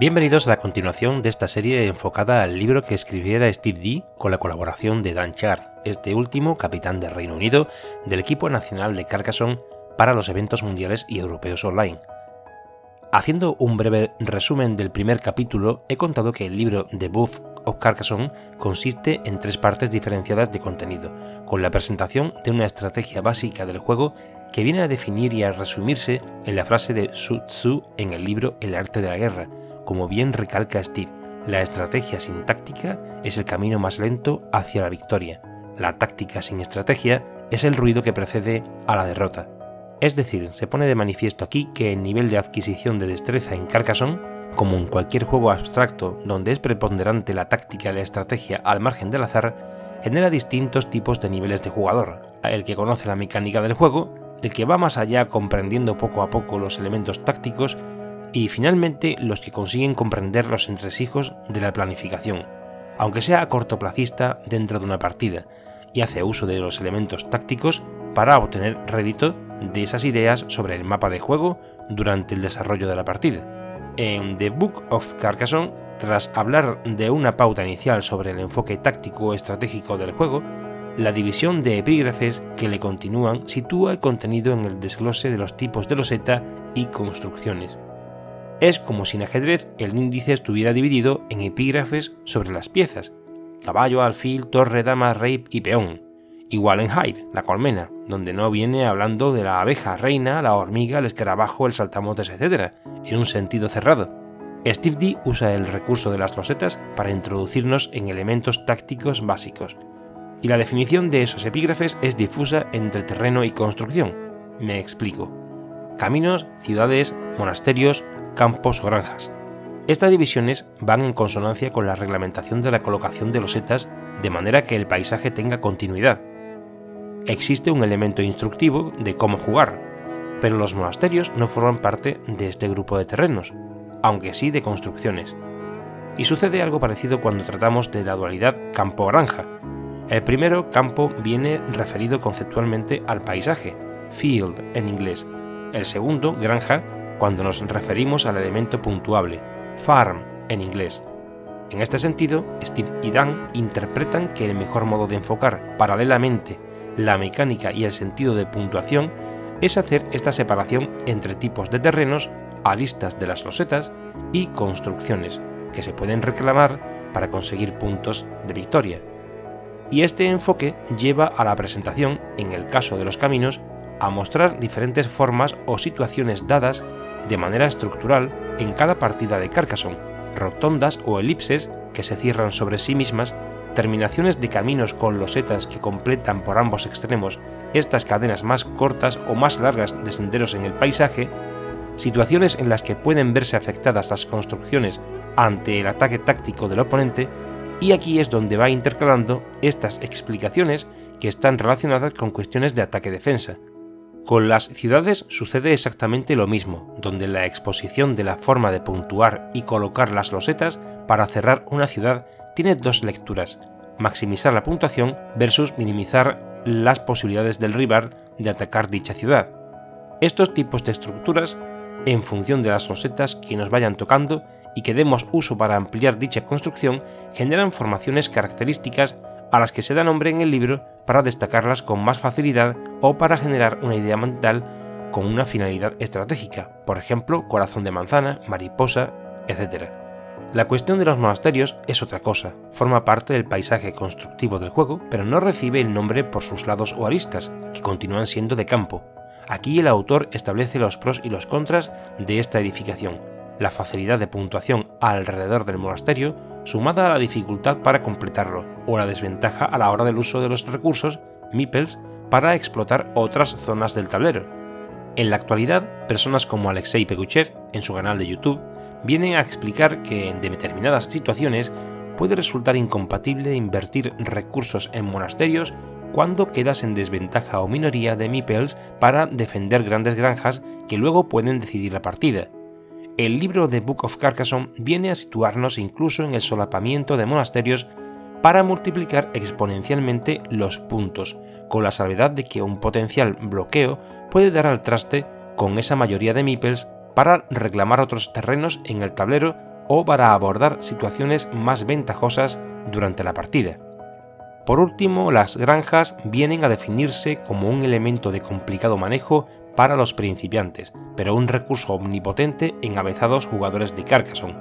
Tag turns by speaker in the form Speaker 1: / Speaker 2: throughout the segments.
Speaker 1: Bienvenidos a la continuación de esta serie enfocada al libro que escribiera Steve D con la colaboración de Dan Chard, este último capitán del Reino Unido del equipo nacional de Carcassonne para los eventos mundiales y europeos online. Haciendo un breve resumen del primer capítulo, he contado que el libro The Buff of Carcassonne consiste en tres partes diferenciadas de contenido, con la presentación de una estrategia básica del juego que viene a definir y a resumirse en la frase de Su Tzu en el libro El arte de la guerra, como bien recalca Steve, la estrategia sin táctica es el camino más lento hacia la victoria. La táctica sin estrategia es el ruido que precede a la derrota. Es decir, se pone de manifiesto aquí que el nivel de adquisición de destreza en Carcassonne, como en cualquier juego abstracto donde es preponderante la táctica y la estrategia al margen del azar, genera distintos tipos de niveles de jugador, el que conoce la mecánica del juego, el que va más allá comprendiendo poco a poco los elementos tácticos y finalmente los que consiguen comprender los entresijos de la planificación, aunque sea cortoplacista dentro de una partida, y hace uso de los elementos tácticos para obtener rédito de esas ideas sobre el mapa de juego durante el desarrollo de la partida. En The Book of Carcassonne, tras hablar de una pauta inicial sobre el enfoque táctico estratégico del juego, la división de epígrafes que le continúan sitúa el contenido en el desglose de los tipos de loseta y construcciones, es como si en ajedrez el índice estuviera dividido en epígrafes sobre las piezas, caballo, alfil, torre, dama, rey y peón. Igual en Hyde, la colmena, donde no viene hablando de la abeja reina, la hormiga, el escarabajo, el saltamontes, etc., en un sentido cerrado. Steve usa el recurso de las losetas para introducirnos en elementos tácticos básicos, y la definición de esos epígrafes es difusa entre terreno y construcción. Me explico. Caminos, ciudades, monasterios, campos o granjas. Estas divisiones van en consonancia con la reglamentación de la colocación de losetas de manera que el paisaje tenga continuidad. Existe un elemento instructivo de cómo jugar, pero los monasterios no forman parte de este grupo de terrenos, aunque sí de construcciones. Y sucede algo parecido cuando tratamos de la dualidad campo-granja. El primero, campo, viene referido conceptualmente al paisaje, field en inglés. El segundo, granja, cuando nos referimos al elemento puntuable, farm en inglés. En este sentido, Steve y Dan interpretan que el mejor modo de enfocar paralelamente la mecánica y el sentido de puntuación es hacer esta separación entre tipos de terrenos, aristas de las losetas y construcciones, que se pueden reclamar para conseguir puntos de victoria. Y este enfoque lleva a la presentación, en el caso de los caminos, a mostrar diferentes formas o situaciones dadas de manera estructural en cada partida de Carcassonne, rotondas o elipses que se cierran sobre sí mismas, terminaciones de caminos con losetas que completan por ambos extremos estas cadenas más cortas o más largas de senderos en el paisaje, situaciones en las que pueden verse afectadas las construcciones ante el ataque táctico del oponente, y aquí es donde va intercalando estas explicaciones que están relacionadas con cuestiones de ataque-defensa, con las ciudades sucede exactamente lo mismo, donde la exposición de la forma de puntuar y colocar las losetas para cerrar una ciudad tiene dos lecturas, maximizar la puntuación versus minimizar las posibilidades del rival de atacar dicha ciudad. Estos tipos de estructuras, en función de las losetas que nos vayan tocando y que demos uso para ampliar dicha construcción, generan formaciones características a las que se da nombre en el libro para destacarlas con más facilidad o para generar una idea mental con una finalidad estratégica, por ejemplo, corazón de manzana, mariposa, etc. La cuestión de los monasterios es otra cosa, forma parte del paisaje constructivo del juego, pero no recibe el nombre por sus lados o aristas, que continúan siendo de campo. Aquí el autor establece los pros y los contras de esta edificación, la facilidad de puntuación alrededor del monasterio sumada a la dificultad para completarlo, o la desventaja a la hora del uso de los recursos, meeples, para explotar otras zonas del tablero. En la actualidad, personas como Alexei Peguchev, en su canal de YouTube, vienen a explicar que en determinadas situaciones puede resultar incompatible invertir recursos en monasterios cuando quedas en desventaja o minoría de meeples para defender grandes granjas que luego pueden decidir la partida, el libro de Book of Carcassonne viene a situarnos incluso en el solapamiento de monasterios para multiplicar exponencialmente los puntos, con la salvedad de que un potencial bloqueo puede dar al traste con esa mayoría de meeples para reclamar otros terrenos en el tablero o para abordar situaciones más ventajosas durante la partida. Por último, las granjas vienen a definirse como un elemento de complicado manejo para los principiantes, pero un recurso omnipotente en avezados jugadores de Carcassonne.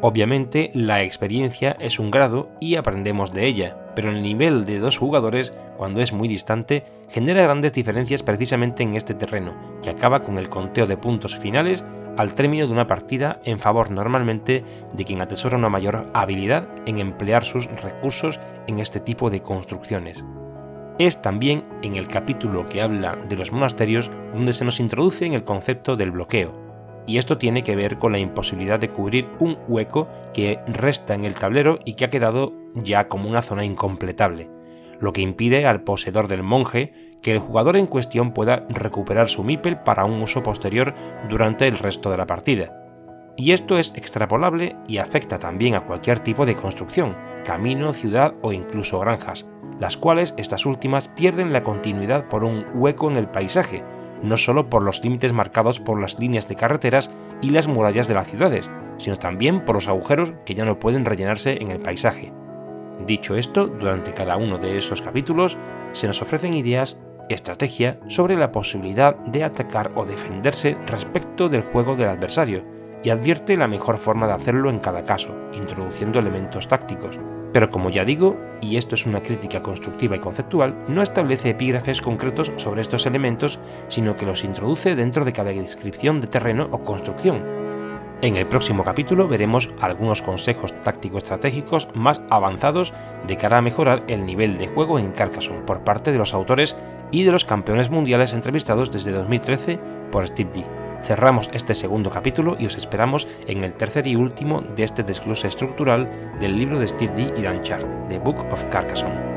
Speaker 1: Obviamente, la experiencia es un grado y aprendemos de ella, pero el nivel de dos jugadores, cuando es muy distante, genera grandes diferencias precisamente en este terreno, que acaba con el conteo de puntos finales al término de una partida en favor normalmente de quien atesora una mayor habilidad en emplear sus recursos en este tipo de construcciones. Es también en el capítulo que habla de los monasterios donde se nos introduce en el concepto del bloqueo, y esto tiene que ver con la imposibilidad de cubrir un hueco que resta en el tablero y que ha quedado ya como una zona incompletable, lo que impide al poseedor del monje que el jugador en cuestión pueda recuperar su mipel para un uso posterior durante el resto de la partida. Y esto es extrapolable y afecta también a cualquier tipo de construcción, camino, ciudad o incluso granjas, las cuales estas últimas pierden la continuidad por un hueco en el paisaje, no solo por los límites marcados por las líneas de carreteras y las murallas de las ciudades, sino también por los agujeros que ya no pueden rellenarse en el paisaje. Dicho esto, durante cada uno de esos capítulos se nos ofrecen ideas estrategia sobre la posibilidad de atacar o defenderse respecto del juego del adversario, y advierte la mejor forma de hacerlo en cada caso, introduciendo elementos tácticos. Pero como ya digo, y esto es una crítica constructiva y conceptual, no establece epígrafes concretos sobre estos elementos, sino que los introduce dentro de cada descripción de terreno o construcción. En el próximo capítulo veremos algunos consejos táctico-estratégicos más avanzados de cara a mejorar el nivel de juego en Carcassonne por parte de los autores y de los campeones mundiales entrevistados desde 2013 por Steve D. Cerramos este segundo capítulo y os esperamos en el tercer y último de este desglose estructural del libro de Steve D y Dan The Book of Carcassonne.